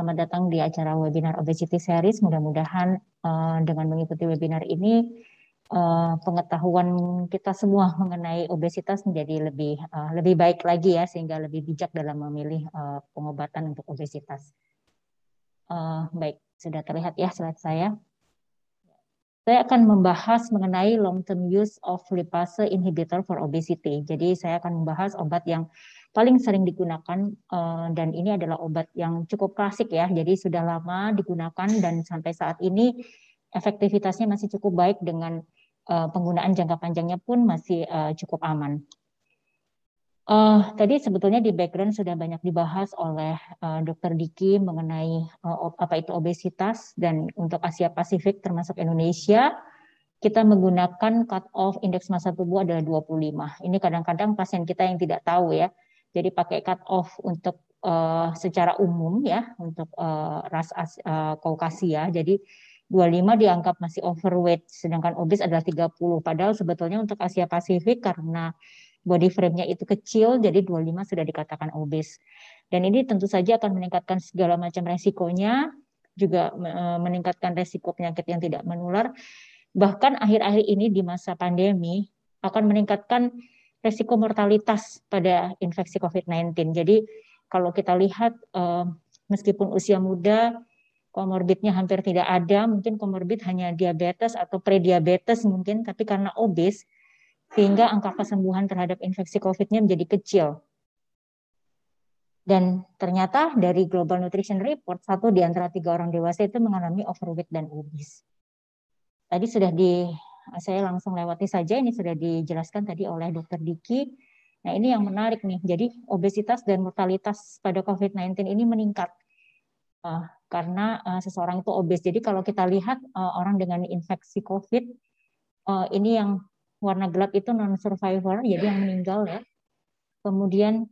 selamat datang di acara webinar Obesity Series. Mudah-mudahan uh, dengan mengikuti webinar ini uh, pengetahuan kita semua mengenai obesitas menjadi lebih uh, lebih baik lagi ya, sehingga lebih bijak dalam memilih uh, pengobatan untuk obesitas. Uh, baik, sudah terlihat ya slide saya. Saya akan membahas mengenai long term use of lipase inhibitor for obesity. Jadi saya akan membahas obat yang paling sering digunakan uh, dan ini adalah obat yang cukup klasik ya. Jadi sudah lama digunakan dan sampai saat ini efektivitasnya masih cukup baik dengan uh, penggunaan jangka panjangnya pun masih uh, cukup aman. Uh, tadi sebetulnya di background sudah banyak dibahas oleh uh, Dr. Diki mengenai uh, apa itu obesitas dan untuk Asia Pasifik termasuk Indonesia kita menggunakan cut off indeks massa tubuh adalah 25. Ini kadang-kadang pasien kita yang tidak tahu ya. Jadi pakai cut off untuk uh, secara umum ya untuk uh, ras uh, Kaukasia. Jadi 25 dianggap masih overweight sedangkan obes adalah 30. Padahal sebetulnya untuk Asia Pasifik karena body frame-nya itu kecil jadi 25 sudah dikatakan obes. Dan ini tentu saja akan meningkatkan segala macam resikonya, juga meningkatkan resiko penyakit yang tidak menular. Bahkan akhir-akhir ini di masa pandemi akan meningkatkan resiko mortalitas pada infeksi COVID-19. Jadi kalau kita lihat eh, meskipun usia muda komorbidnya hampir tidak ada, mungkin komorbid hanya diabetes atau prediabetes mungkin, tapi karena obes sehingga angka kesembuhan terhadap infeksi COVID-nya menjadi kecil. Dan ternyata dari Global Nutrition Report, satu di antara tiga orang dewasa itu mengalami overweight dan obes. Tadi sudah di saya langsung lewati saja ini sudah dijelaskan tadi oleh Dr. Diki. Nah, ini yang menarik nih. Jadi obesitas dan mortalitas pada COVID-19 ini meningkat uh, karena uh, seseorang itu obes. Jadi kalau kita lihat uh, orang dengan infeksi COVID uh, ini yang warna gelap itu non survivor, jadi yang meninggal ya. Kemudian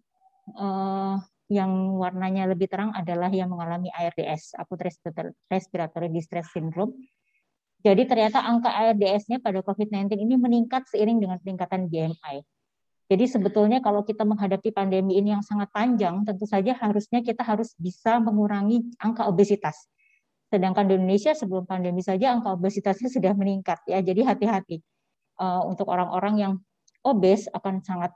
uh, yang warnanya lebih terang adalah yang mengalami ARDS, akut respiratory distress syndrome jadi ternyata angka ARDS-nya pada COVID-19 ini meningkat seiring dengan peningkatan BMI. Jadi sebetulnya kalau kita menghadapi pandemi ini yang sangat panjang, tentu saja harusnya kita harus bisa mengurangi angka obesitas. Sedangkan di Indonesia sebelum pandemi saja angka obesitasnya sudah meningkat ya. Jadi hati-hati uh, untuk orang-orang yang obes akan sangat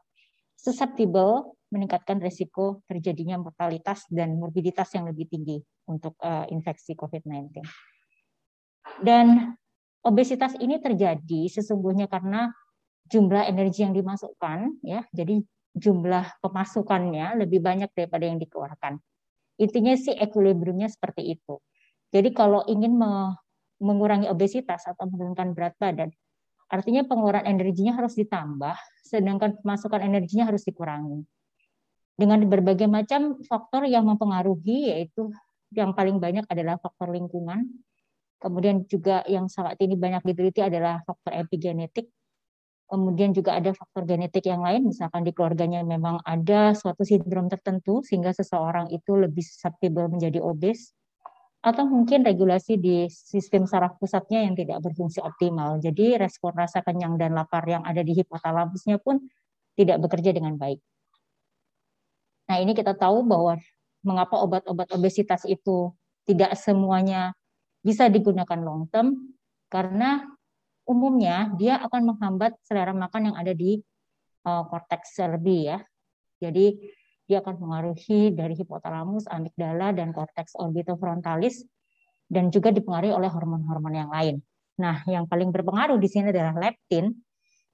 susceptible meningkatkan resiko terjadinya mortalitas dan morbiditas yang lebih tinggi untuk uh, infeksi COVID-19. Dan obesitas ini terjadi sesungguhnya karena jumlah energi yang dimasukkan ya, jadi jumlah pemasukannya lebih banyak daripada yang dikeluarkan. Intinya sih equilibriumnya seperti itu. Jadi kalau ingin mengurangi obesitas atau menurunkan berat badan, artinya pengeluaran energinya harus ditambah, sedangkan pemasukan energinya harus dikurangi. Dengan berbagai macam faktor yang mempengaruhi, yaitu yang paling banyak adalah faktor lingkungan, Kemudian juga yang saat ini banyak diteliti adalah faktor epigenetik. Kemudian juga ada faktor genetik yang lain, misalkan di keluarganya memang ada suatu sindrom tertentu sehingga seseorang itu lebih susceptible menjadi obes. Atau mungkin regulasi di sistem saraf pusatnya yang tidak berfungsi optimal. Jadi respon rasa kenyang dan lapar yang ada di hipotalamusnya pun tidak bekerja dengan baik. Nah ini kita tahu bahwa mengapa obat-obat obesitas itu tidak semuanya bisa digunakan long term karena umumnya dia akan menghambat selera makan yang ada di uh, korteks serbi ya. Jadi dia akan mengaruhi dari hipotalamus, amigdala, dan korteks orbitofrontalis dan juga dipengaruhi oleh hormon-hormon yang lain. Nah, yang paling berpengaruh di sini adalah leptin,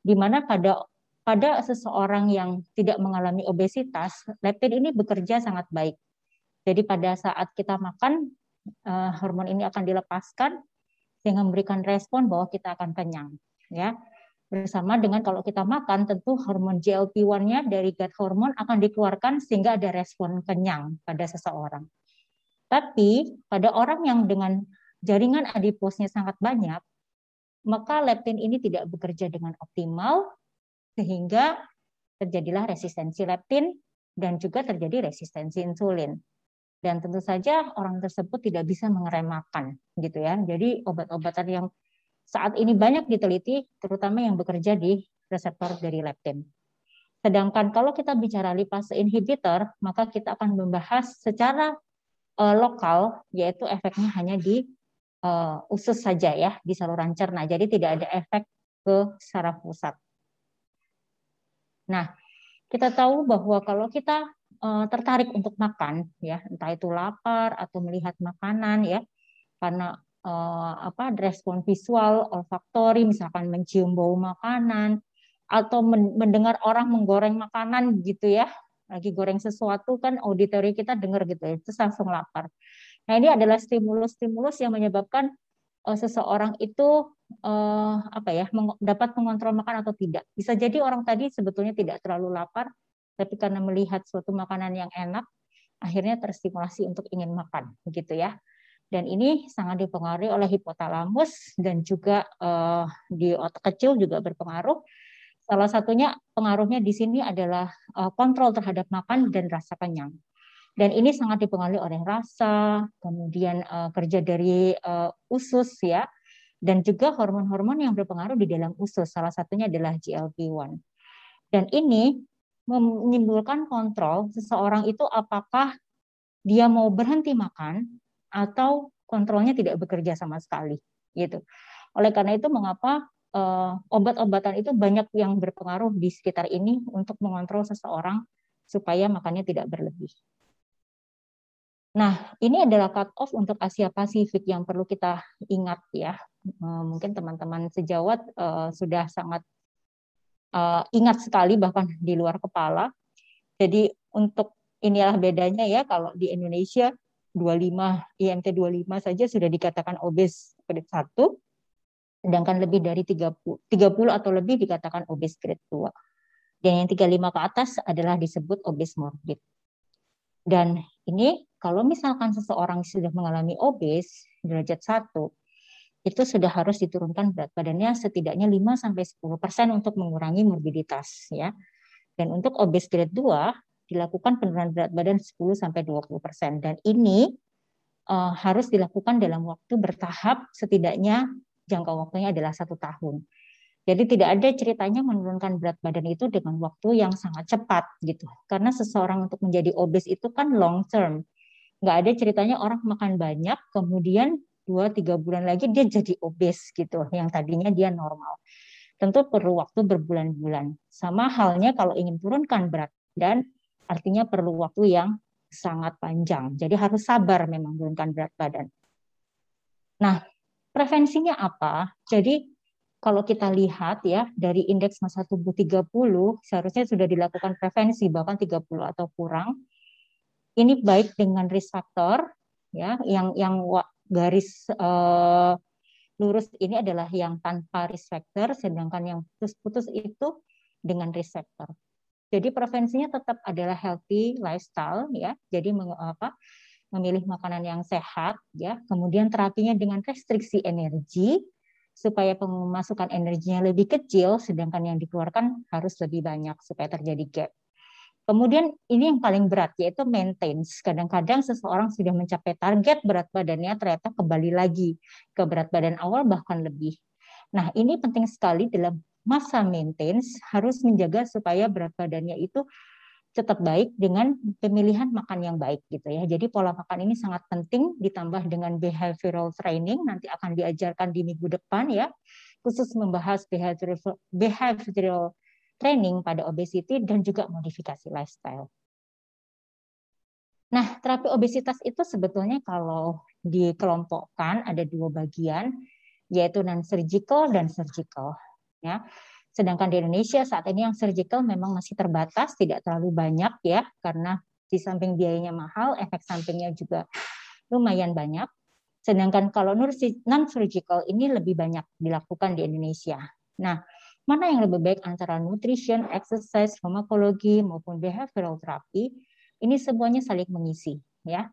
di mana pada pada seseorang yang tidak mengalami obesitas, leptin ini bekerja sangat baik. Jadi pada saat kita makan, uh, hormon ini akan dilepaskan sehingga memberikan respon bahwa kita akan kenyang ya bersama dengan kalau kita makan tentu hormon GLP-1-nya dari gut hormon akan dikeluarkan sehingga ada respon kenyang pada seseorang. Tapi pada orang yang dengan jaringan adiposnya sangat banyak, maka leptin ini tidak bekerja dengan optimal sehingga terjadilah resistensi leptin dan juga terjadi resistensi insulin dan tentu saja orang tersebut tidak bisa mengeremakan gitu ya. Jadi obat-obatan yang saat ini banyak diteliti terutama yang bekerja di reseptor dari leptin. Sedangkan kalau kita bicara lipase inhibitor, maka kita akan membahas secara uh, lokal, yaitu efeknya hanya di uh, usus saja ya, di saluran cerna. Jadi tidak ada efek ke saraf pusat. Nah, kita tahu bahwa kalau kita tertarik untuk makan, ya, entah itu lapar atau melihat makanan, ya, karena uh, apa respon visual, olfaktori, misalkan mencium bau makanan, atau mendengar orang menggoreng makanan gitu ya. Lagi goreng sesuatu kan auditori kita dengar gitu ya. Itu langsung lapar. Nah ini adalah stimulus-stimulus yang menyebabkan uh, seseorang itu uh, apa ya dapat mengontrol makan atau tidak. Bisa jadi orang tadi sebetulnya tidak terlalu lapar tapi karena melihat suatu makanan yang enak akhirnya terstimulasi untuk ingin makan gitu ya dan ini sangat dipengaruhi oleh hipotalamus dan juga uh, di otak kecil juga berpengaruh Salah satunya pengaruhnya di sini adalah uh, kontrol terhadap makan dan rasa kenyang. Dan ini sangat dipengaruhi oleh rasa, kemudian uh, kerja dari uh, usus ya, dan juga hormon-hormon yang berpengaruh di dalam usus. Salah satunya adalah GLP-1. Dan ini menimbulkan kontrol seseorang itu apakah dia mau berhenti makan atau kontrolnya tidak bekerja sama sekali gitu. Oleh karena itu mengapa uh, obat-obatan itu banyak yang berpengaruh di sekitar ini untuk mengontrol seseorang supaya makannya tidak berlebih. Nah, ini adalah cut off untuk Asia Pasifik yang perlu kita ingat ya. Uh, mungkin teman-teman sejawat uh, sudah sangat uh, ingat sekali bahkan di luar kepala. Jadi untuk inilah bedanya ya kalau di Indonesia 25 IMT 25 saja sudah dikatakan obes grade 1 sedangkan lebih dari 30, 30 atau lebih dikatakan obes grade 2. Dan yang 35 ke atas adalah disebut obes morbid. Dan ini kalau misalkan seseorang sudah mengalami obes derajat 1, itu sudah harus diturunkan berat badannya setidaknya 5 sampai 10% untuk mengurangi morbiditas ya. Dan untuk obes grade 2 dilakukan penurunan berat badan 10 sampai 20% dan ini uh, harus dilakukan dalam waktu bertahap setidaknya jangka waktunya adalah satu tahun. Jadi tidak ada ceritanya menurunkan berat badan itu dengan waktu yang sangat cepat gitu. Karena seseorang untuk menjadi obes itu kan long term. Nggak ada ceritanya orang makan banyak, kemudian dua tiga bulan lagi dia jadi obes gitu, yang tadinya dia normal. Tentu perlu waktu berbulan-bulan. Sama halnya kalau ingin turunkan berat badan, artinya perlu waktu yang sangat panjang. Jadi harus sabar memang menurunkan berat badan. Nah, Prevensinya apa? Jadi kalau kita lihat ya dari indeks masa tubuh 30 seharusnya sudah dilakukan prevensi bahkan 30 atau kurang. Ini baik dengan risk factor ya yang yang garis uh, lurus ini adalah yang tanpa risk factor sedangkan yang putus-putus itu dengan risk factor. Jadi prevensinya tetap adalah healthy lifestyle ya. Jadi memilih makanan yang sehat ya kemudian terapinya dengan restriksi energi supaya pemasukan energinya lebih kecil sedangkan yang dikeluarkan harus lebih banyak supaya terjadi gap Kemudian ini yang paling berat yaitu maintenance. Kadang-kadang seseorang sudah mencapai target berat badannya ternyata kembali lagi ke berat badan awal bahkan lebih. Nah, ini penting sekali dalam masa maintenance harus menjaga supaya berat badannya itu tetap baik dengan pemilihan makan yang baik gitu ya. Jadi pola makan ini sangat penting ditambah dengan behavioral training nanti akan diajarkan di minggu depan ya khusus membahas behavioral behavioral training pada obesity dan juga modifikasi lifestyle. Nah, terapi obesitas itu sebetulnya kalau dikelompokkan ada dua bagian yaitu non surgical dan surgical ya. Sedangkan di Indonesia saat ini yang surgical memang masih terbatas, tidak terlalu banyak ya, karena di samping biayanya mahal, efek sampingnya juga lumayan banyak. Sedangkan kalau non-surgical ini lebih banyak dilakukan di Indonesia. Nah, mana yang lebih baik antara nutrition, exercise, farmakologi maupun behavioral therapy? Ini semuanya saling mengisi, ya.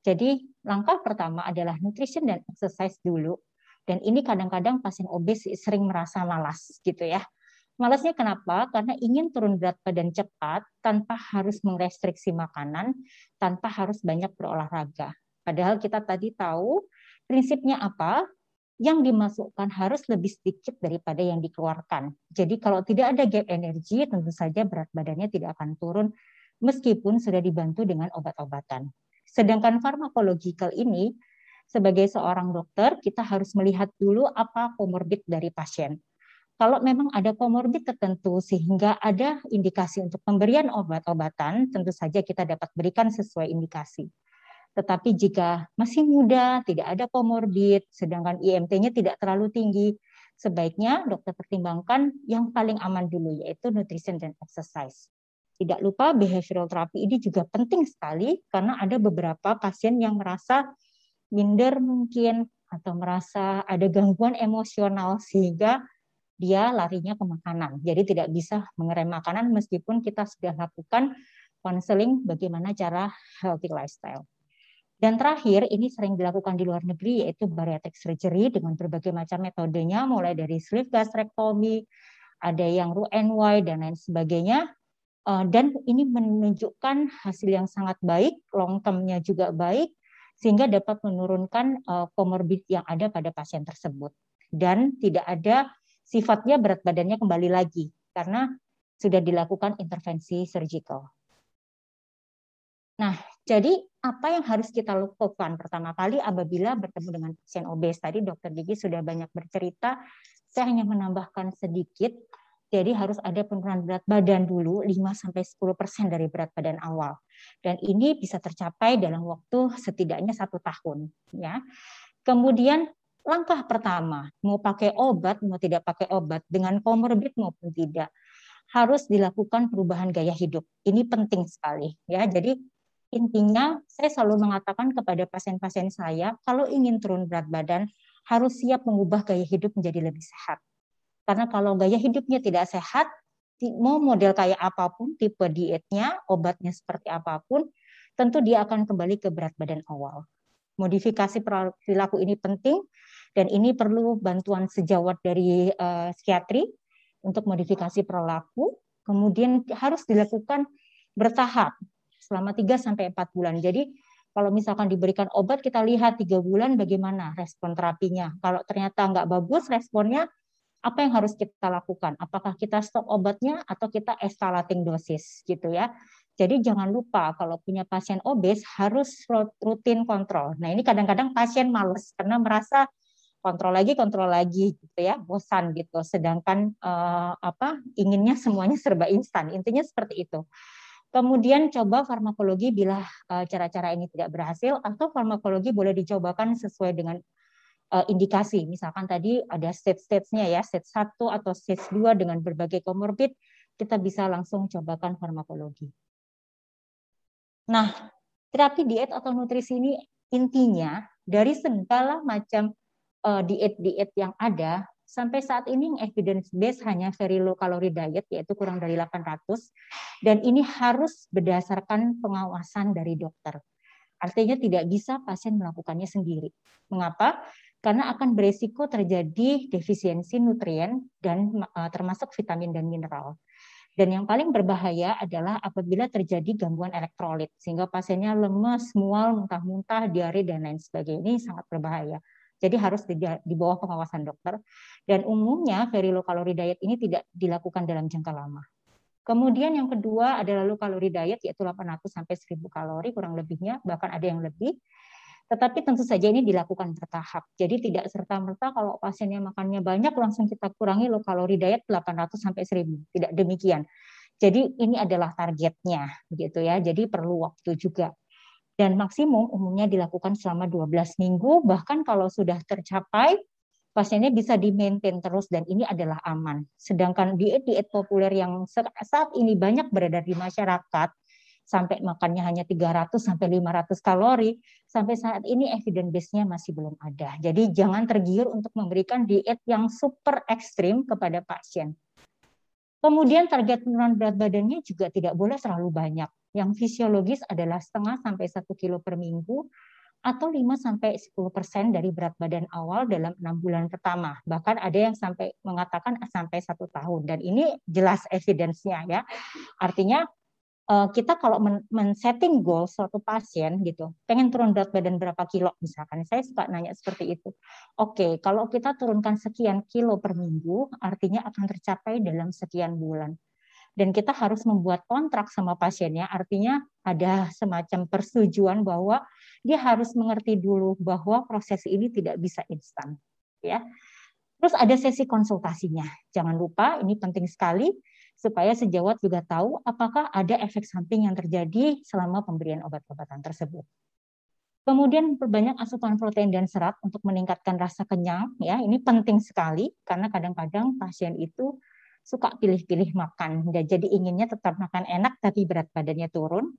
Jadi langkah pertama adalah nutrition dan exercise dulu. Dan ini kadang-kadang pasien obes sering merasa malas gitu ya. Malasnya kenapa? Karena ingin turun berat badan cepat tanpa harus merestriksi makanan, tanpa harus banyak berolahraga. Padahal kita tadi tahu prinsipnya apa? Yang dimasukkan harus lebih sedikit daripada yang dikeluarkan. Jadi kalau tidak ada gap energi, tentu saja berat badannya tidak akan turun meskipun sudah dibantu dengan obat-obatan. Sedangkan farmakologikal ini sebagai seorang dokter kita harus melihat dulu apa komorbid dari pasien. Kalau memang ada komorbid tertentu sehingga ada indikasi untuk pemberian obat-obatan, tentu saja kita dapat berikan sesuai indikasi. Tetapi jika masih muda, tidak ada komorbid, sedangkan IMT-nya tidak terlalu tinggi, sebaiknya dokter pertimbangkan yang paling aman dulu, yaitu nutrition dan exercise. Tidak lupa behavioral therapy ini juga penting sekali karena ada beberapa pasien yang merasa minder mungkin atau merasa ada gangguan emosional sehingga dia larinya ke makanan. Jadi tidak bisa mengerem makanan meskipun kita sudah lakukan konseling bagaimana cara healthy lifestyle. Dan terakhir, ini sering dilakukan di luar negeri, yaitu bariatric surgery dengan berbagai macam metodenya, mulai dari sleeve gastrectomy, ada yang Roux-en-Y, dan lain sebagainya. Eh, dan ini menunjukkan hasil yang sangat baik, long term-nya juga baik, sehingga dapat menurunkan komorbid eh, yang ada pada pasien tersebut dan tidak ada sifatnya berat badannya kembali lagi karena sudah dilakukan intervensi surgical. Nah, jadi apa yang harus kita lakukan pertama kali apabila bertemu dengan pasien obes? Tadi Dokter Gigi sudah banyak bercerita, saya hanya menambahkan sedikit jadi harus ada penurunan berat badan dulu 5 sampai 10% dari berat badan awal. Dan ini bisa tercapai dalam waktu setidaknya satu tahun. Ya. Kemudian langkah pertama, mau pakai obat, mau tidak pakai obat, dengan komorbid maupun tidak, harus dilakukan perubahan gaya hidup. Ini penting sekali. ya. Jadi intinya saya selalu mengatakan kepada pasien-pasien saya, kalau ingin turun berat badan, harus siap mengubah gaya hidup menjadi lebih sehat karena kalau gaya hidupnya tidak sehat, mau model kayak apa pun, tipe dietnya, obatnya seperti apa pun, tentu dia akan kembali ke berat badan awal. Modifikasi perilaku ini penting dan ini perlu bantuan sejawat dari uh, psikiatri untuk modifikasi perilaku. Kemudian harus dilakukan bertahap selama 3 sampai 4 bulan. Jadi kalau misalkan diberikan obat kita lihat tiga bulan bagaimana respon terapinya. Kalau ternyata nggak bagus responnya, apa yang harus kita lakukan? Apakah kita stop obatnya atau kita escalating dosis gitu ya. Jadi jangan lupa kalau punya pasien obes harus rutin kontrol. Nah, ini kadang-kadang pasien males karena merasa kontrol lagi kontrol lagi gitu ya, bosan gitu. Sedangkan eh, apa inginnya semuanya serba instan. Intinya seperti itu. Kemudian coba farmakologi bila eh, cara-cara ini tidak berhasil atau farmakologi boleh dicobakan sesuai dengan uh, indikasi. Misalkan tadi ada stage-stage-nya ya, stage 1 atau stage 2 dengan berbagai komorbid, kita bisa langsung cobakan farmakologi. Nah, terapi diet atau nutrisi ini intinya dari segala macam uh, diet-diet yang ada, sampai saat ini evidence base hanya very low calorie diet yaitu kurang dari 800 dan ini harus berdasarkan pengawasan dari dokter. Artinya tidak bisa pasien melakukannya sendiri. Mengapa? karena akan beresiko terjadi defisiensi nutrien dan uh, termasuk vitamin dan mineral. Dan yang paling berbahaya adalah apabila terjadi gangguan elektrolit sehingga pasiennya lemes, mual, muntah-muntah, diare dan lain sebagainya. Ini sangat berbahaya. Jadi harus di, di bawah pengawasan dokter. Dan umumnya very low calorie diet ini tidak dilakukan dalam jangka lama. Kemudian yang kedua adalah low calorie diet yaitu 800 sampai 1000 kalori kurang lebihnya, bahkan ada yang lebih. Tetapi tentu saja ini dilakukan bertahap. Jadi tidak serta-merta kalau pasiennya makannya banyak langsung kita kurangi low kalori diet 800 sampai 1000. Tidak demikian. Jadi ini adalah targetnya begitu ya. Jadi perlu waktu juga. Dan maksimum umumnya dilakukan selama 12 minggu bahkan kalau sudah tercapai pasiennya bisa di-maintain terus dan ini adalah aman. Sedangkan diet-diet populer yang saat ini banyak beredar di masyarakat sampai makannya hanya 300 sampai 500 kalori, sampai saat ini evidence base-nya masih belum ada. Jadi jangan tergiur untuk memberikan diet yang super ekstrim kepada pasien. Kemudian target penurunan berat badannya juga tidak boleh terlalu banyak. Yang fisiologis adalah setengah sampai satu kilo per minggu atau 5 sampai 10 persen dari berat badan awal dalam enam bulan pertama. Bahkan ada yang sampai mengatakan sampai satu tahun. Dan ini jelas evidence-nya ya. Artinya Eh, kita kalau men-setting goal suatu pasien gitu, pengen turun berat badan berapa kilo misalkan, saya suka nanya seperti itu. Oke, kalau kita turunkan sekian kilo per minggu, artinya akan tercapai dalam sekian bulan. Dan kita harus membuat kontrak sama pasiennya artinya ada semacam persetujuan bahwa dia harus mengerti dulu bahwa proses ini tidak bisa instan ya terus ada sesi konsultasinya jangan lupa ini penting sekali supaya sejawat juga tahu apakah ada efek samping yang terjadi selama pemberian obat-obatan tersebut. Kemudian perbanyak asupan protein dan serat untuk meningkatkan rasa kenyang ya. Ini penting sekali karena kadang-kadang pasien itu suka pilih-pilih makan dan jadi inginnya tetap makan enak tapi berat badannya turun.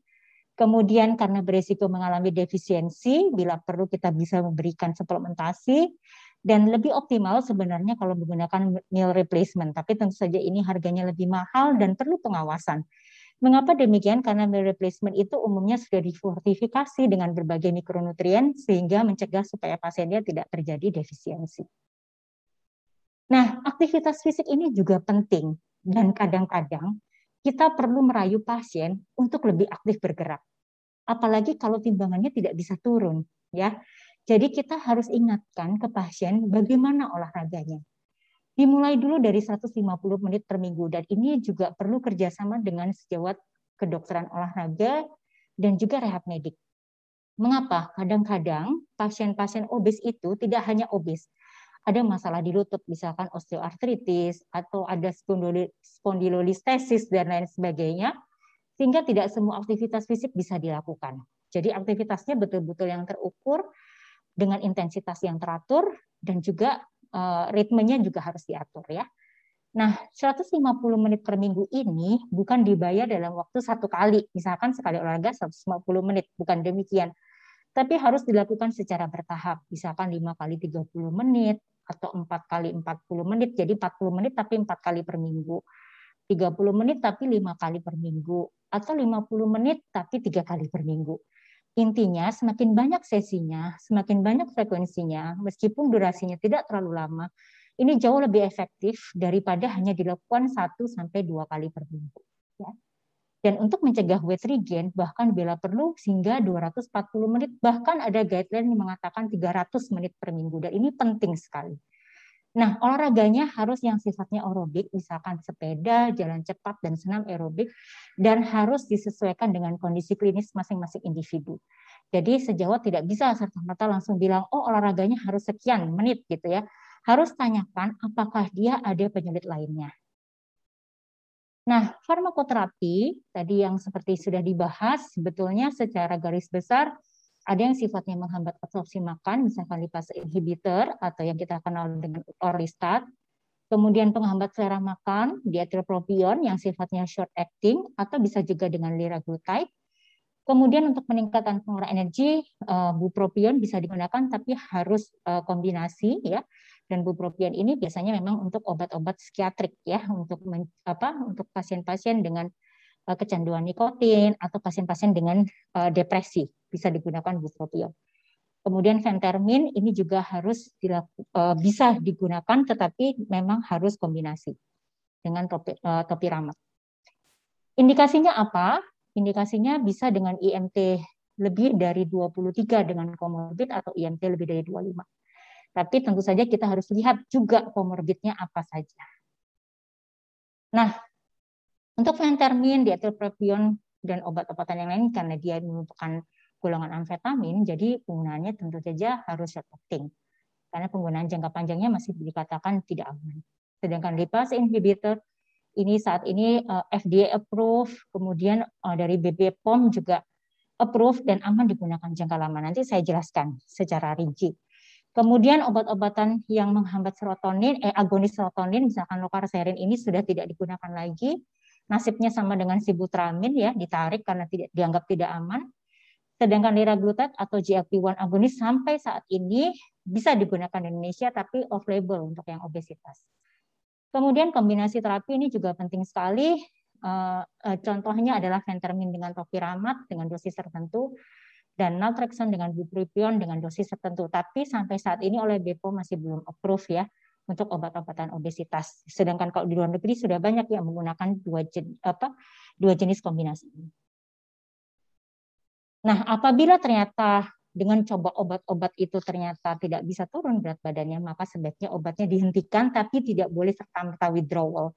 Kemudian karena beresiko mengalami defisiensi, bila perlu kita bisa memberikan suplementasi dan lebih optimal sebenarnya kalau menggunakan meal replacement. Tapi tentu saja ini harganya lebih mahal dan perlu pengawasan. Mengapa demikian? Karena meal replacement itu umumnya sudah difortifikasi dengan berbagai mikronutrien sehingga mencegah supaya pasiennya tidak terjadi defisiensi. Nah, aktivitas fisik ini juga penting dan kadang-kadang kita perlu merayu pasien untuk lebih aktif bergerak. Apalagi kalau timbangannya tidak bisa turun, ya. Jadi kita harus ingatkan ke pasien bagaimana olahraganya. Dimulai dulu dari 150 menit per minggu dan ini juga perlu kerjasama dengan sejawat kedokteran olahraga dan juga rehab medik. Mengapa? Kadang-kadang pasien-pasien obes itu tidak hanya obes, ada masalah di lutut, misalkan osteoartritis atau ada spondylolistesis dan lain sebagainya, sehingga tidak semua aktivitas fisik bisa dilakukan. Jadi aktivitasnya betul-betul yang terukur dengan intensitas yang teratur dan juga uh, ritmenya juga harus diatur ya. Nah, 150 menit per minggu ini bukan dibayar dalam waktu satu kali. Misalkan sekali olahraga 150 menit, bukan demikian. Tapi harus dilakukan secara bertahap. Misalkan 5 kali 30 menit, atau 4 kali 40 menit. Jadi 40 menit tapi 4 kali per minggu. 30 menit tapi 5 kali per minggu. Atau 50 menit tapi 3 kali per minggu. Intinya semakin banyak sesinya semakin banyak frekuensinya meskipun durasinya tidak terlalu lama ini jauh lebih efektif daripada hanya dilakukan 1 sampai 2 kali per minggu. Ya. Dan untuk mencegah weight regain, bahkan bila perlu hingga 240 menit, bahkan ada guideline yang mengatakan 300 menit per minggu. Dan ini penting sekali. Nah, olahraganya harus yang sifatnya aerobik, misalkan sepeda, jalan cepat, dan senam aerobik, dan harus disesuaikan dengan kondisi klinis masing-masing individu. Jadi sejawat tidak bisa serta-merta langsung bilang, oh olahraganya harus sekian menit gitu ya. Harus tanyakan apakah dia ada penyulit lainnya. Nah, farmakoterapi tadi yang seperti sudah dibahas, sebetulnya secara garis besar ada yang sifatnya menghambat absorpsi makan, misalkan lipase inhibitor atau yang kita kenal dengan orlistat. Kemudian penghambat selera makan, diethylpropion yang sifatnya short acting atau bisa juga dengan liraglutide. Kemudian untuk peningkatan pengeluaran energi, eh, bupropion bisa digunakan tapi harus eh, kombinasi ya dan bupropion ini biasanya memang untuk obat-obat psikiatrik ya untuk men, apa untuk pasien-pasien dengan uh, kecanduan nikotin atau pasien-pasien dengan depresi bisa digunakan bupropion. Kemudian fentermin ini juga harus dilaku, bisa digunakan tetapi memang harus kombinasi dengan topi, topiramat. Indikasinya apa? Indikasinya bisa dengan IMT lebih dari 23 dengan komorbid atau IMT lebih dari 25. Tapi tentu saja kita harus lihat juga komorbidnya apa saja. Nah, untuk fentermin, diethylpropion, dan obat-obatan yang lain karena dia merupakan golongan amfetamin, jadi penggunaannya tentu saja harus short. Karena penggunaan jangka panjangnya masih dikatakan tidak aman. Sedangkan lipase inhibitor ini saat ini eh, FDA approve, kemudian eh, dari BPOM juga approve dan aman digunakan jangka lama. Nanti saya jelaskan secara rinci. Kemudian obat-obatan yang menghambat serotonin, eh, agonis serotonin, misalkan lokarserin ini sudah tidak digunakan lagi. Nasibnya sama dengan sibutramin ya, ditarik karena tidak dianggap tidak aman. Sedangkan liraglutide atau GLP-1 agonis sampai saat ini bisa digunakan di Indonesia tapi off label untuk yang obesitas. Kemudian kombinasi terapi ini juga penting sekali. Eh, eh, contohnya adalah fentermin dengan topiramat dengan dosis tertentu dan naltrexone dengan bupropion dengan dosis tertentu. Tapi sampai saat ini oleh BPOM masih belum approve ya untuk obat-obatan obesitas. Sedangkan kalau di luar negeri sudah banyak yang menggunakan dua jenis, apa, dua jenis kombinasi ini. Nah, apabila ternyata dengan coba obat-obat itu ternyata tidak bisa turun berat badannya, maka sebaiknya obatnya dihentikan tapi tidak boleh serta-merta withdrawal.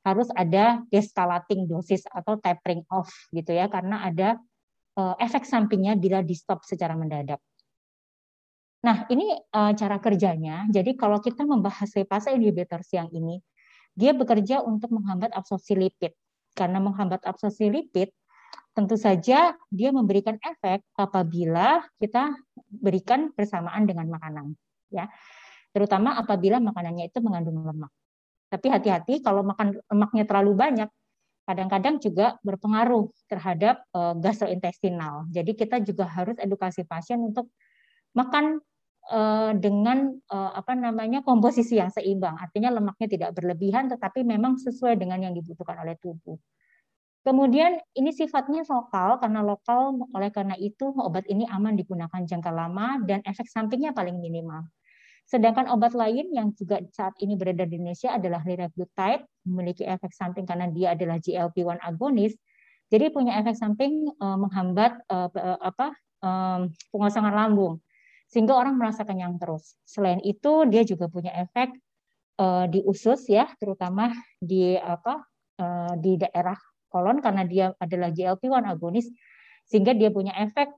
harus ada descalating dosis atau tapering off gitu ya karena ada uh, efek sampingnya bila di stop secara mendadak. Nah, ini uh, cara kerjanya. Jadi kalau kita membahas lipase inhibitor siang ini, dia bekerja untuk menghambat absorpsi lipid. Karena menghambat absorpsi lipid, tentu saja dia memberikan efek apabila kita berikan bersamaan dengan makanan ya. Terutama apabila makanannya itu mengandung lemak. Tapi hati-hati kalau makan lemaknya terlalu banyak kadang-kadang juga berpengaruh terhadap uh, gastrointestinal. Jadi kita juga harus edukasi pasien untuk makan uh, dengan uh, apa namanya komposisi yang seimbang. Artinya lemaknya tidak berlebihan tetapi memang sesuai dengan yang dibutuhkan oleh tubuh Kemudian ini sifatnya lokal karena lokal oleh karena itu obat ini aman digunakan jangka lama dan efek sampingnya paling minimal. Sedangkan obat lain yang juga saat ini beredar di Indonesia adalah liraglutide, memiliki efek samping karena dia adalah GLP-1 agonis. Jadi punya efek samping uh, menghambat uh, apa um, pengosongan lambung sehingga orang merasa kenyang terus. Selain itu dia juga punya efek uh, di usus ya, terutama di apa uh, di daerah kolon karena dia adalah GLP-1 agonis sehingga dia punya efek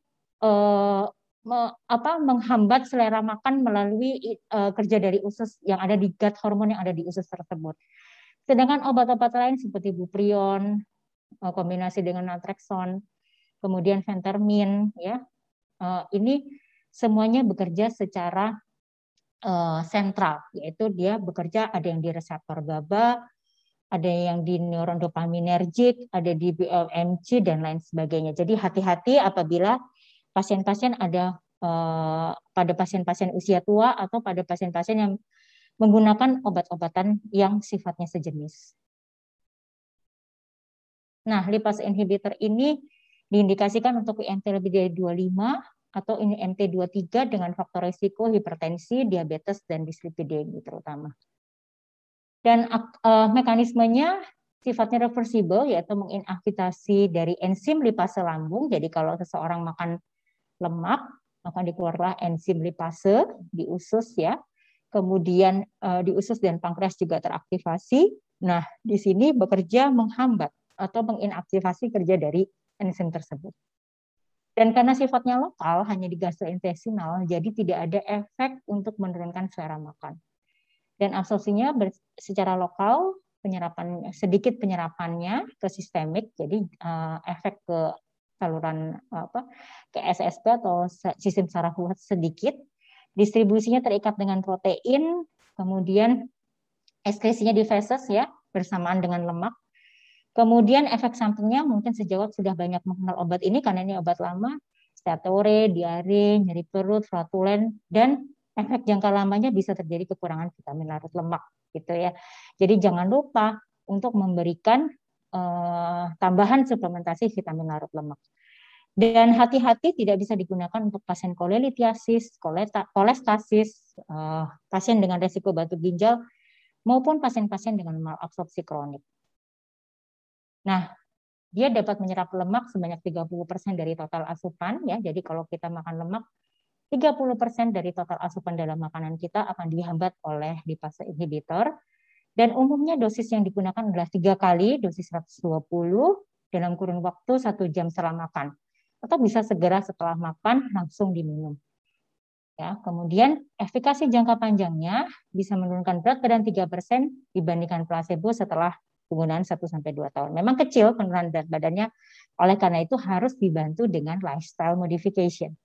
eh, me, apa menghambat selera makan melalui eh, kerja dari usus yang ada di gut hormon yang ada di usus tersebut. Sedangkan obat-obat lain seperti buprion eh, kombinasi dengan naltrexone, kemudian fentermin ya. Eh, ini semuanya bekerja secara uh, sentral, yaitu dia bekerja ada yang di reseptor GABA, ada yang di neuron dopaminergic, ada di BMC dan lain sebagainya. Jadi hati-hati apabila pasien-pasien ada eh, pada pasien-pasien usia tua atau pada pasien-pasien yang menggunakan obat-obatan yang sifatnya sejenis. Nah, lipase inhibitor ini diindikasikan untuk IMT lebih dari 25 atau ini MT23 dengan faktor risiko hipertensi, diabetes, dan dislipidemi terutama. Dan uh, mekanismenya sifatnya reversible yaitu menginaktivasi dari enzim lipase lambung. Jadi kalau seseorang makan lemak, maka dikeluarlah enzim lipase di usus ya. Kemudian uh, di usus dan pankreas juga teraktivasi. Nah, di sini bekerja menghambat atau menginaktivasi kerja dari enzim tersebut. Dan karena sifatnya lokal, hanya di gastrointestinal, jadi tidak ada efek untuk menurunkan selera makan dan absorpsinya secara lokal penyerapan sedikit penyerapannya ke sistemik jadi uh, efek ke saluran apa ke SSP atau sistem saraf sedikit. Distribusinya terikat dengan protein kemudian ekskresinya di feses ya bersamaan dengan lemak. Kemudian efek sampingnya mungkin sejauh sudah banyak mengenal obat ini karena ini obat lama steatore, diare, nyeri perut, flatulen dan efek jangka lamanya bisa terjadi kekurangan vitamin larut lemak gitu ya. Jadi jangan lupa untuk memberikan uh, tambahan suplementasi vitamin larut lemak. Dan hati-hati tidak bisa digunakan untuk pasien kolelitiasis, kolestasis, uh, pasien dengan resiko batu ginjal, maupun pasien-pasien dengan malabsorpsi kronik. Nah, dia dapat menyerap lemak sebanyak 30% dari total asupan ya. Jadi kalau kita makan lemak 30% dari total asupan dalam makanan kita akan dihambat oleh lipase inhibitor. Dan umumnya dosis yang digunakan adalah tiga kali dosis 120 dalam kurun waktu satu jam setelah makan. Atau bisa segera setelah makan langsung diminum. Ya, kemudian efikasi jangka panjangnya bisa menurunkan berat badan 3% dibandingkan placebo setelah penggunaan 1 sampai 2 tahun. Memang kecil penurunan berat badannya, oleh karena itu harus dibantu dengan lifestyle modification.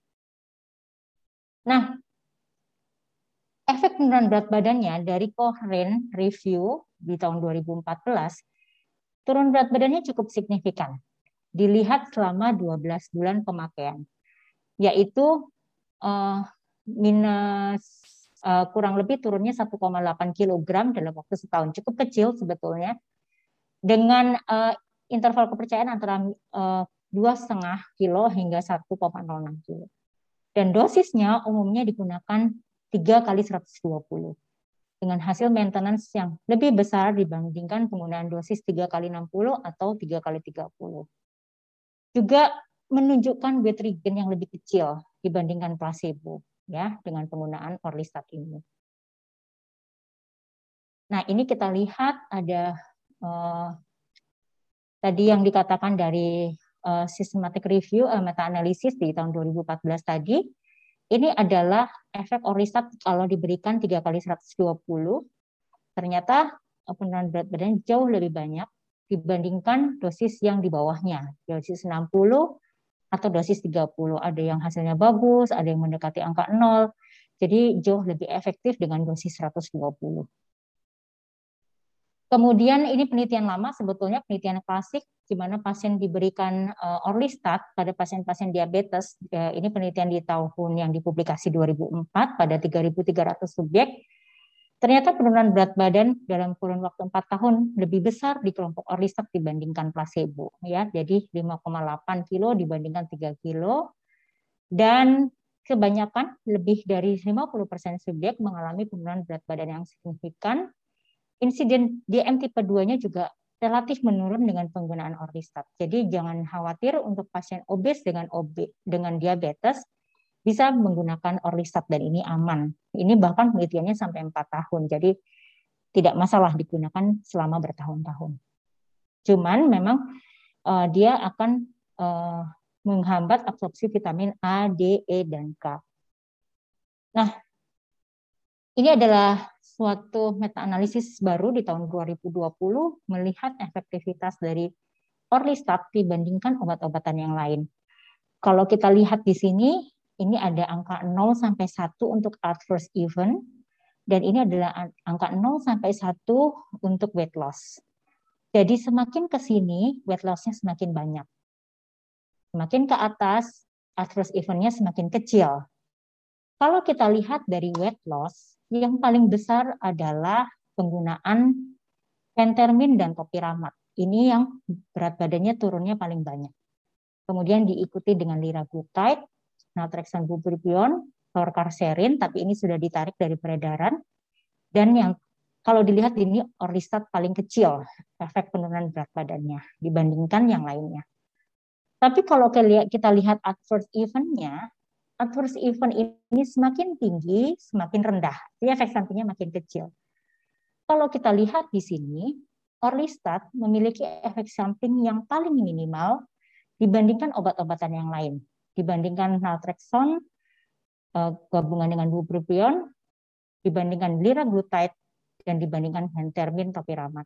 Nah, efek penurunan berat badannya dari Cochrane Review di tahun 2014, turun berat badannya cukup signifikan. Dilihat selama 12 bulan pemakaian, yaitu uh, minus uh, kurang lebih turunnya 1,8 kg dalam waktu setahun. Cukup kecil sebetulnya. Dengan uh, interval kepercayaan antara dua setengah kilo hingga 1,06 kilo. Dan dosisnya umumnya digunakan 3 kali 120 dengan hasil maintenance yang lebih besar dibandingkan penggunaan dosis 3 kali 60 atau 3 kali 30. Juga menunjukkan weight regain yang lebih kecil dibandingkan placebo ya dengan penggunaan orlistat ini. Nah, ini kita lihat ada uh, tadi yang dikatakan dari uh, systematic review uh, meta analisis di tahun 2014 tadi ini adalah efek orisat kalau diberikan tiga kali 120 ternyata penurunan berat badan jauh lebih banyak dibandingkan dosis yang di bawahnya. Dosis 60 atau dosis 30 ada yang hasilnya bagus ada yang mendekati angka 0 jadi jauh lebih efektif dengan dosis 120 Kemudian ini penelitian lama sebetulnya penelitian klasik di mana pasien diberikan uh, orlistat pada pasien-pasien diabetes. Uh, ini penelitian di tahun yang dipublikasi 2004 pada 3.300 subjek. Ternyata penurunan berat badan dalam kurun waktu 4 tahun lebih besar di kelompok orlistat dibandingkan placebo ya. Jadi 5,8 kilo dibandingkan 3 kilo dan kebanyakan lebih dari 50% subjek mengalami penurunan berat badan yang signifikan insiden DM tipe 2-nya juga relatif menurun dengan penggunaan orlistat. Jadi jangan khawatir untuk pasien obes dengan obes dengan diabetes bisa menggunakan orlistat dan ini aman. Ini bahkan penelitiannya sampai 4 tahun. Jadi tidak masalah digunakan selama bertahun-tahun. Cuman memang uh, dia akan uh, menghambat absorpsi vitamin A, D, E, dan K. Nah, ini adalah suatu meta-analisis baru di tahun 2020 melihat efektivitas dari orlistat dibandingkan obat-obatan yang lain. Kalau kita lihat di sini, ini ada angka 0 sampai 1 untuk adverse event, dan ini adalah angka 0 sampai 1 untuk weight loss. Jadi semakin ke sini, weight loss-nya semakin banyak. Semakin ke atas, adverse event-nya semakin kecil. Kalau kita lihat dari weight loss, yang paling besar adalah penggunaan pentermin dan topiramat. Ini yang berat badannya turunnya paling banyak. Kemudian diikuti dengan liraglutide, naltrexone bupropion, lorcaserin, tapi ini sudah ditarik dari peredaran. Dan yang kalau dilihat ini orlistat paling kecil efek penurunan berat badannya dibandingkan yang lainnya. Tapi kalau kita lihat adverse event-nya, adverse event ini semakin tinggi, semakin rendah. Jadi efek sampingnya makin kecil. Kalau kita lihat di sini, Orlistat memiliki efek samping yang paling minimal dibandingkan obat-obatan yang lain. Dibandingkan naltrexone, eh, gabungan dengan bupropion, dibandingkan liraglutide, dan dibandingkan pentermin topiramat.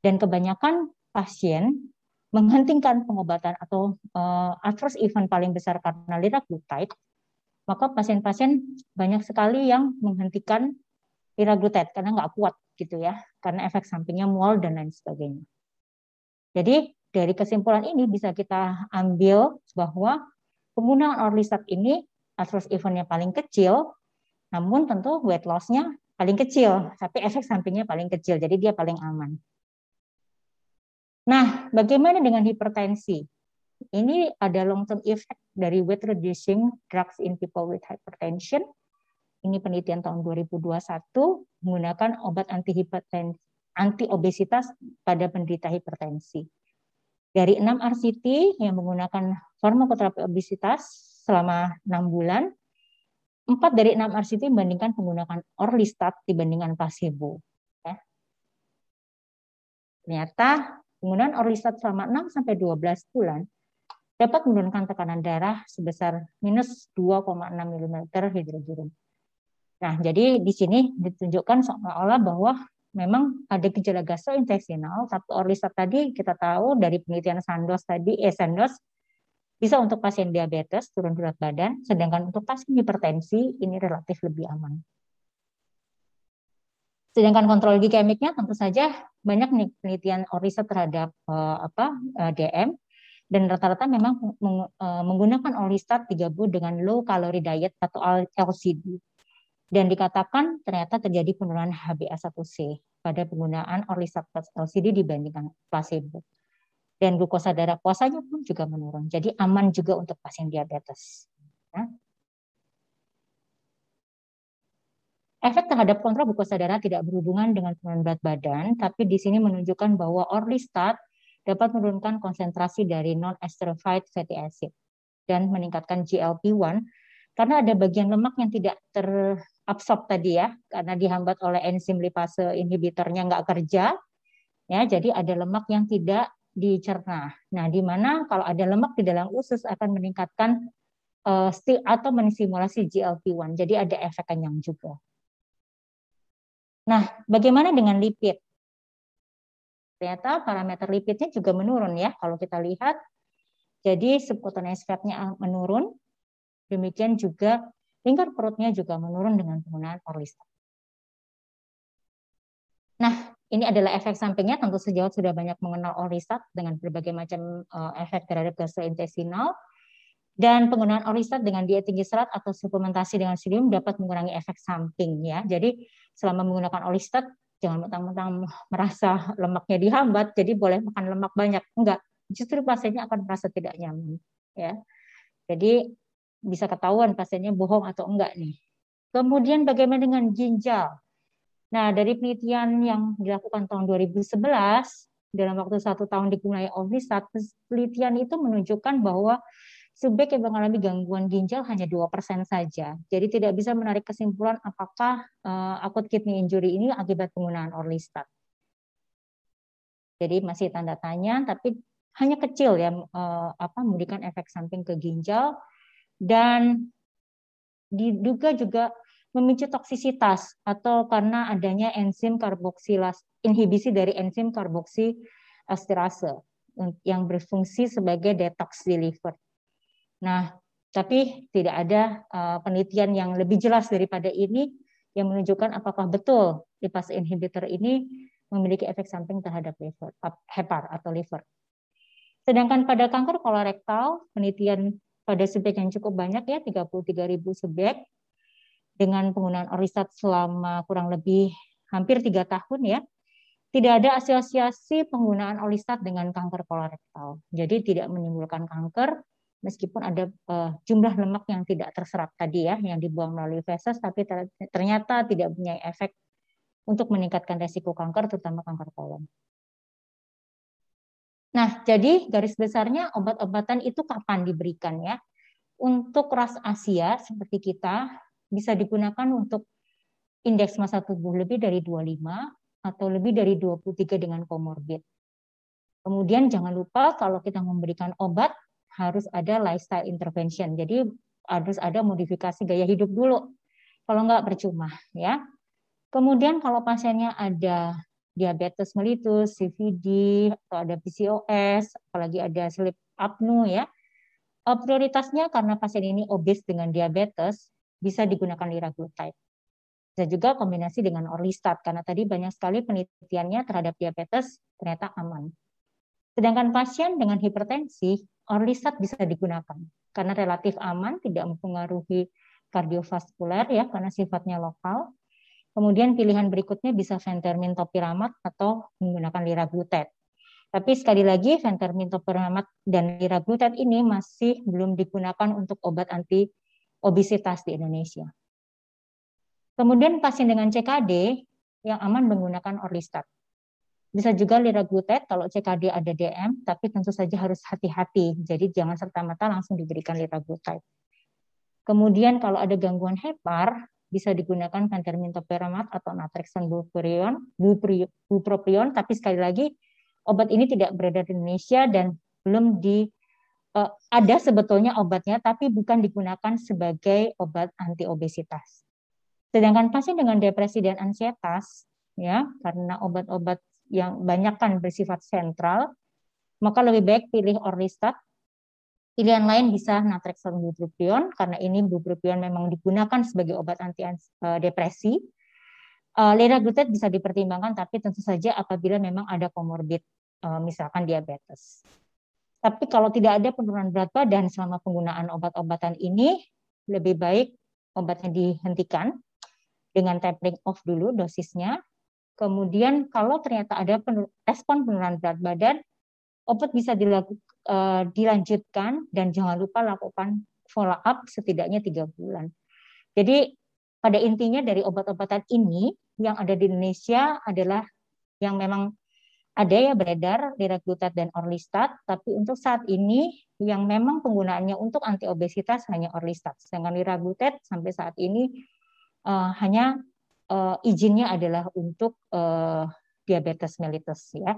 Dan kebanyakan pasien menghentikan pengobatan atau uh, adverse event paling besar karena liraglutide, maka pasien-pasien banyak sekali yang menghentikan liraglutide karena nggak kuat gitu ya, karena efek sampingnya mual dan lain sebagainya. Jadi dari kesimpulan ini bisa kita ambil bahwa penggunaan orlistat ini adverse eventnya paling kecil, namun tentu weight loss-nya paling kecil, tapi efek sampingnya paling kecil, jadi dia paling aman. Nah, bagaimana dengan hipertensi? Ini ada long term effect dari weight reducing drugs in people with hypertension. Ini penelitian tahun 2021 menggunakan obat anti hipertensi anti obesitas pada penderita hipertensi. Dari 6 RCT yang menggunakan farmakoterapi obesitas selama 6 bulan, 4 dari 6 RCT membandingkan penggunaan orlistat dibandingkan placebo. Ya. Ternyata Penggunaan orlistat selama 6 sampai 12 bulan dapat menurunkan tekanan darah sebesar minus 2,6 mm hidrogen. Nah, jadi di sini ditunjukkan seolah-olah bahwa memang ada gejala gastrointestinal, tapi orlistat tadi kita tahu dari penelitian Sandos tadi, eh Sandos bisa untuk pasien diabetes turun berat badan, sedangkan untuk pasien hipertensi ini relatif lebih aman. Sedangkan kontrol glikemiknya tentu saja banyak penelitian riset terhadap uh, apa uh, eh, DM dan rata-rata memang meng, uh, menggunakan orlistat digabung dengan low calorie diet atau LCD. Dan dikatakan ternyata terjadi penurunan HbA1c pada penggunaan orlistat plus LCD dibandingkan placebo. Dan glukosa darah puasanya pun juga menurun. Jadi aman juga untuk pasien diabetes. Ya. Efek terhadap kontrol glukosa darah tidak berhubungan dengan penurunan berat badan, tapi di sini menunjukkan bahwa orlistat dapat menurunkan konsentrasi dari non-esterified fatty acid dan meningkatkan GLP-1 karena ada bagian lemak yang tidak terabsorb tadi ya, karena dihambat oleh enzim lipase inhibitornya nggak kerja, Ya, jadi ada lemak yang tidak dicerna. Nah, di mana kalau ada lemak di dalam usus akan meningkatkan uh, atau mensimulasi GLP-1. Jadi ada efek kenyang juga. Nah, bagaimana dengan lipid? Ternyata parameter lipidnya juga menurun ya. Kalau kita lihat, jadi subcutaneous fatnya menurun. Demikian juga lingkar perutnya juga menurun dengan penggunaan orlistat. Nah, ini adalah efek sampingnya. Tentu sejauh sudah banyak mengenal orisat dengan berbagai macam uh, efek terhadap gastrointestinal. Dan penggunaan orisat dengan diet tinggi serat atau suplementasi dengan sodium dapat mengurangi efek samping ya. Jadi selama menggunakan orisat jangan mentang-mentang merasa lemaknya dihambat jadi boleh makan lemak banyak. Enggak, justru pasiennya akan merasa tidak nyaman ya. Jadi bisa ketahuan pasiennya bohong atau enggak nih. Kemudian bagaimana dengan ginjal? Nah, dari penelitian yang dilakukan tahun 2011, dalam waktu satu tahun digunakan Omnisat, penelitian itu menunjukkan bahwa subjek yang mengalami gangguan ginjal hanya 2% saja. Jadi tidak bisa menarik kesimpulan apakah uh, akut kidney injury ini akibat penggunaan Orlistat. Jadi masih tanda tanya, tapi hanya kecil ya uh, apa memberikan efek samping ke ginjal dan diduga juga memicu toksisitas atau karena adanya enzim karboksilas inhibisi dari enzim karboksi esterase yang berfungsi sebagai detox di liver. Nah, tapi tidak ada uh, penelitian yang lebih jelas daripada ini yang menunjukkan apakah betul lipase inhibitor ini memiliki efek samping terhadap liver, hepar atau liver. Sedangkan pada kanker kolorektal, penelitian pada subjek yang cukup banyak ya, 33.000 subjek, dengan penggunaan orisat selama kurang lebih hampir tiga tahun ya, tidak ada asosiasi penggunaan orisat dengan kanker kolorektal. Jadi tidak menimbulkan kanker meskipun ada uh, jumlah lemak yang tidak terserap tadi ya, yang dibuang melalui feses, tapi ternyata tidak punya efek untuk meningkatkan resiko kanker, terutama kanker kolon. Nah, jadi garis besarnya obat-obatan itu kapan diberikan ya? Untuk ras Asia seperti kita, bisa digunakan untuk indeks masa tubuh lebih dari 25 atau lebih dari 23 dengan komorbid. Kemudian jangan lupa kalau kita memberikan obat harus ada lifestyle intervention. Jadi harus ada modifikasi gaya hidup dulu. Kalau enggak percuma ya. Kemudian kalau pasiennya ada diabetes mellitus, CVD, atau ada PCOS, apalagi ada sleep apnea ya. Prioritasnya karena pasien ini obes dengan diabetes, bisa digunakan liraglutide. Bisa juga kombinasi dengan orlistat, karena tadi banyak sekali penelitiannya terhadap diabetes ternyata aman. Sedangkan pasien dengan hipertensi, orlistat bisa digunakan karena relatif aman, tidak mempengaruhi kardiovaskuler ya karena sifatnya lokal. Kemudian pilihan berikutnya bisa fentermin topiramat atau menggunakan liraglutide. Tapi sekali lagi fentermin topiramat dan liraglutide ini masih belum digunakan untuk obat anti obesitas di Indonesia. Kemudian pasien dengan CKD yang aman menggunakan orlistat. Bisa juga liraglutide kalau CKD ada DM, tapi tentu saja harus hati-hati. Jadi jangan serta-merta langsung diberikan liraglutide. Kemudian kalau ada gangguan hepar, bisa digunakan pentermin topiramat atau natrexon bupropion, bupropion, tapi sekali lagi obat ini tidak beredar di Indonesia dan belum di uh, ada sebetulnya obatnya, tapi bukan digunakan sebagai obat anti obesitas. Sedangkan pasien dengan depresi dan ansietas, ya, karena obat-obat yang banyak kan bersifat sentral, maka lebih baik pilih orlistat. Pilihan lain bisa naltrexone bupropion, karena ini bupropion memang digunakan sebagai obat anti uh, depresi. Uh, liraglutide bisa dipertimbangkan, tapi tentu saja apabila memang ada komorbid, uh, misalkan diabetes. Tapi kalau tidak ada penurunan berat badan selama penggunaan obat-obatan ini, lebih baik obatnya dihentikan dengan tapering off dulu dosisnya. Kemudian kalau ternyata ada respon penurunan berat badan, obat bisa uh, dilanjutkan dan jangan lupa lakukan follow up setidaknya tiga bulan. Jadi pada intinya dari obat-obatan ini yang ada di Indonesia adalah yang memang ada ya beredar liraglutide dan orlistat, tapi untuk saat ini yang memang penggunaannya untuk anti obesitas hanya orlistat. Sedangkan liraglutide sampai saat ini uh, hanya uh, izinnya adalah untuk uh, diabetes mellitus ya.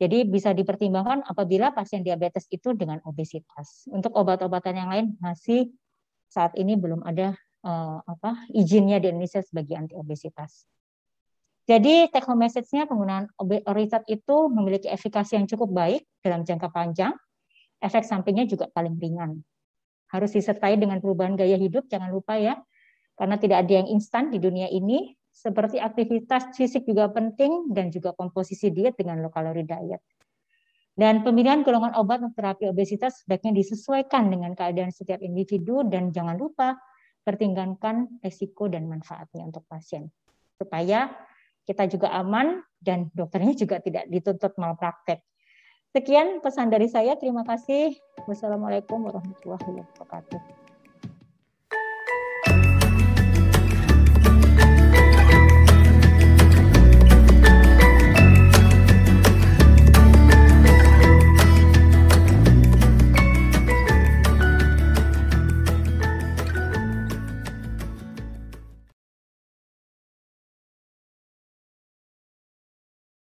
Jadi bisa dipertimbangkan apabila pasien diabetes itu dengan obesitas. Untuk obat-obatan yang lain masih saat ini belum ada uh, apa izinnya di Indonesia sebagai anti obesitas. Jadi take home message-nya penggunaan orisat itu memiliki efikasi yang cukup baik dalam jangka panjang. Efek sampingnya juga paling ringan. Harus disertai dengan perubahan gaya hidup, jangan lupa ya. Karena tidak ada yang instan di dunia ini, seperti aktivitas fisik juga penting dan juga komposisi diet dengan low calorie diet. Dan pemilihan golongan obat untuk terapi obesitas sebaiknya disesuaikan dengan keadaan setiap individu dan jangan lupa pertimbangkan risiko dan manfaatnya untuk pasien supaya kita juga aman dan dokternya juga tidak dituntut malpraktek. Sekian pesan dari saya. Terima kasih. Wassalamualaikum warahmatullahi wabarakatuh.